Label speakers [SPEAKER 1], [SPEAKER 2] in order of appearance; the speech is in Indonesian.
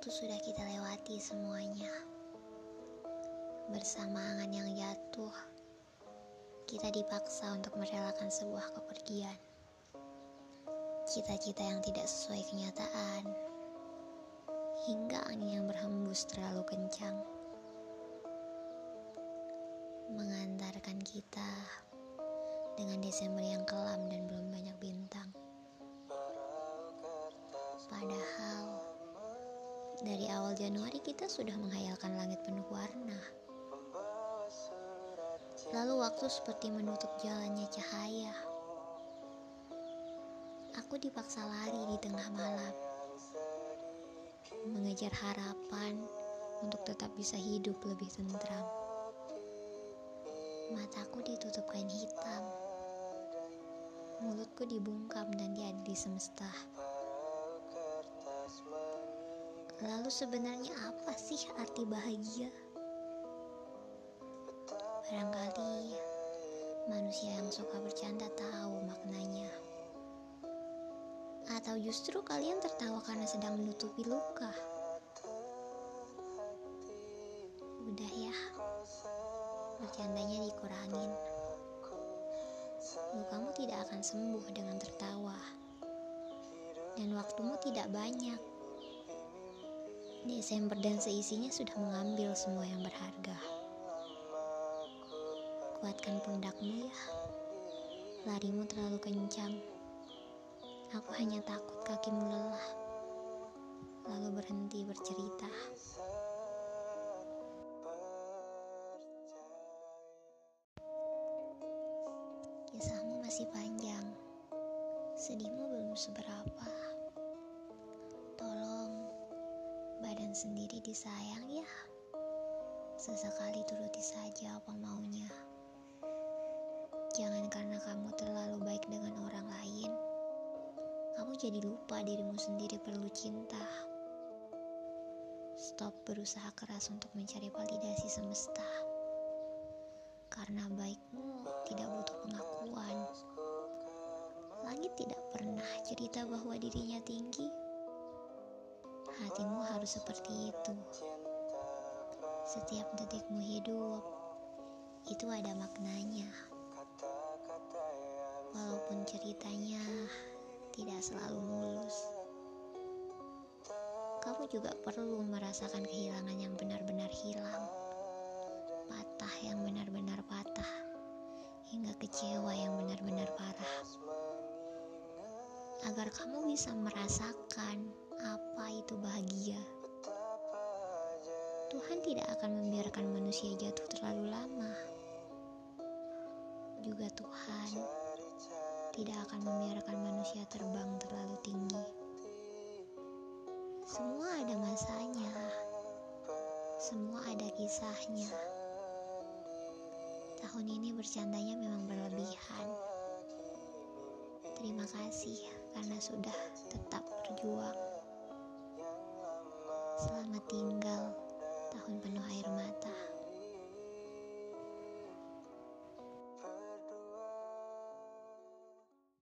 [SPEAKER 1] waktu sudah kita lewati semuanya. Bersama angan yang jatuh, kita dipaksa untuk merelakan sebuah kepergian. Cita-cita yang tidak sesuai kenyataan, hingga angin yang berhembus terlalu kencang. Mengantarkan kita dengan Desember yang kelam dan belum banyak bintang. Padahal dari awal Januari kita sudah menghayalkan langit penuh warna. Lalu waktu seperti menutup jalannya cahaya. Aku dipaksa lari di tengah malam. Mengejar harapan untuk tetap bisa hidup lebih tentram. Mataku ditutup kain hitam. Mulutku dibungkam dan diadili semesta. Lalu sebenarnya apa sih arti bahagia? Barangkali manusia yang suka bercanda tahu maknanya. Atau justru kalian tertawa karena sedang menutupi luka. Udah ya, bercandanya dikurangin. Lukamu tidak akan sembuh dengan tertawa. Dan waktumu tidak banyak. Desember dan seisinya sudah mengambil semua yang berharga. Kuatkan pundakmu ya. Larimu terlalu kencang. Aku hanya takut kakimu lelah. Lalu berhenti bercerita. Kisahmu masih panjang. Sedihmu belum seberapa. Sendiri disayang ya. Sesekali turuti saja apa maunya. Jangan karena kamu terlalu baik dengan orang lain, kamu jadi lupa dirimu sendiri perlu cinta. Stop berusaha keras untuk mencari validasi semesta. Karena baikmu tidak butuh pengakuan. Langit tidak pernah cerita bahwa dirinya tinggi hatimu harus seperti itu. Setiap detikmu hidup, itu ada maknanya. Walaupun ceritanya tidak selalu mulus, kamu juga perlu merasakan kehilangan yang benar-benar hilang, patah yang benar-benar patah, hingga kecewa yang benar-benar parah. Agar kamu bisa merasakan itu bahagia. Tuhan tidak akan membiarkan manusia jatuh terlalu lama. Juga Tuhan tidak akan membiarkan manusia terbang terlalu tinggi. Semua ada masanya. Semua ada kisahnya. Tahun ini bercandanya memang berlebihan. Terima kasih karena sudah tetap berjuang. Selamat tinggal tahun penuh air mata.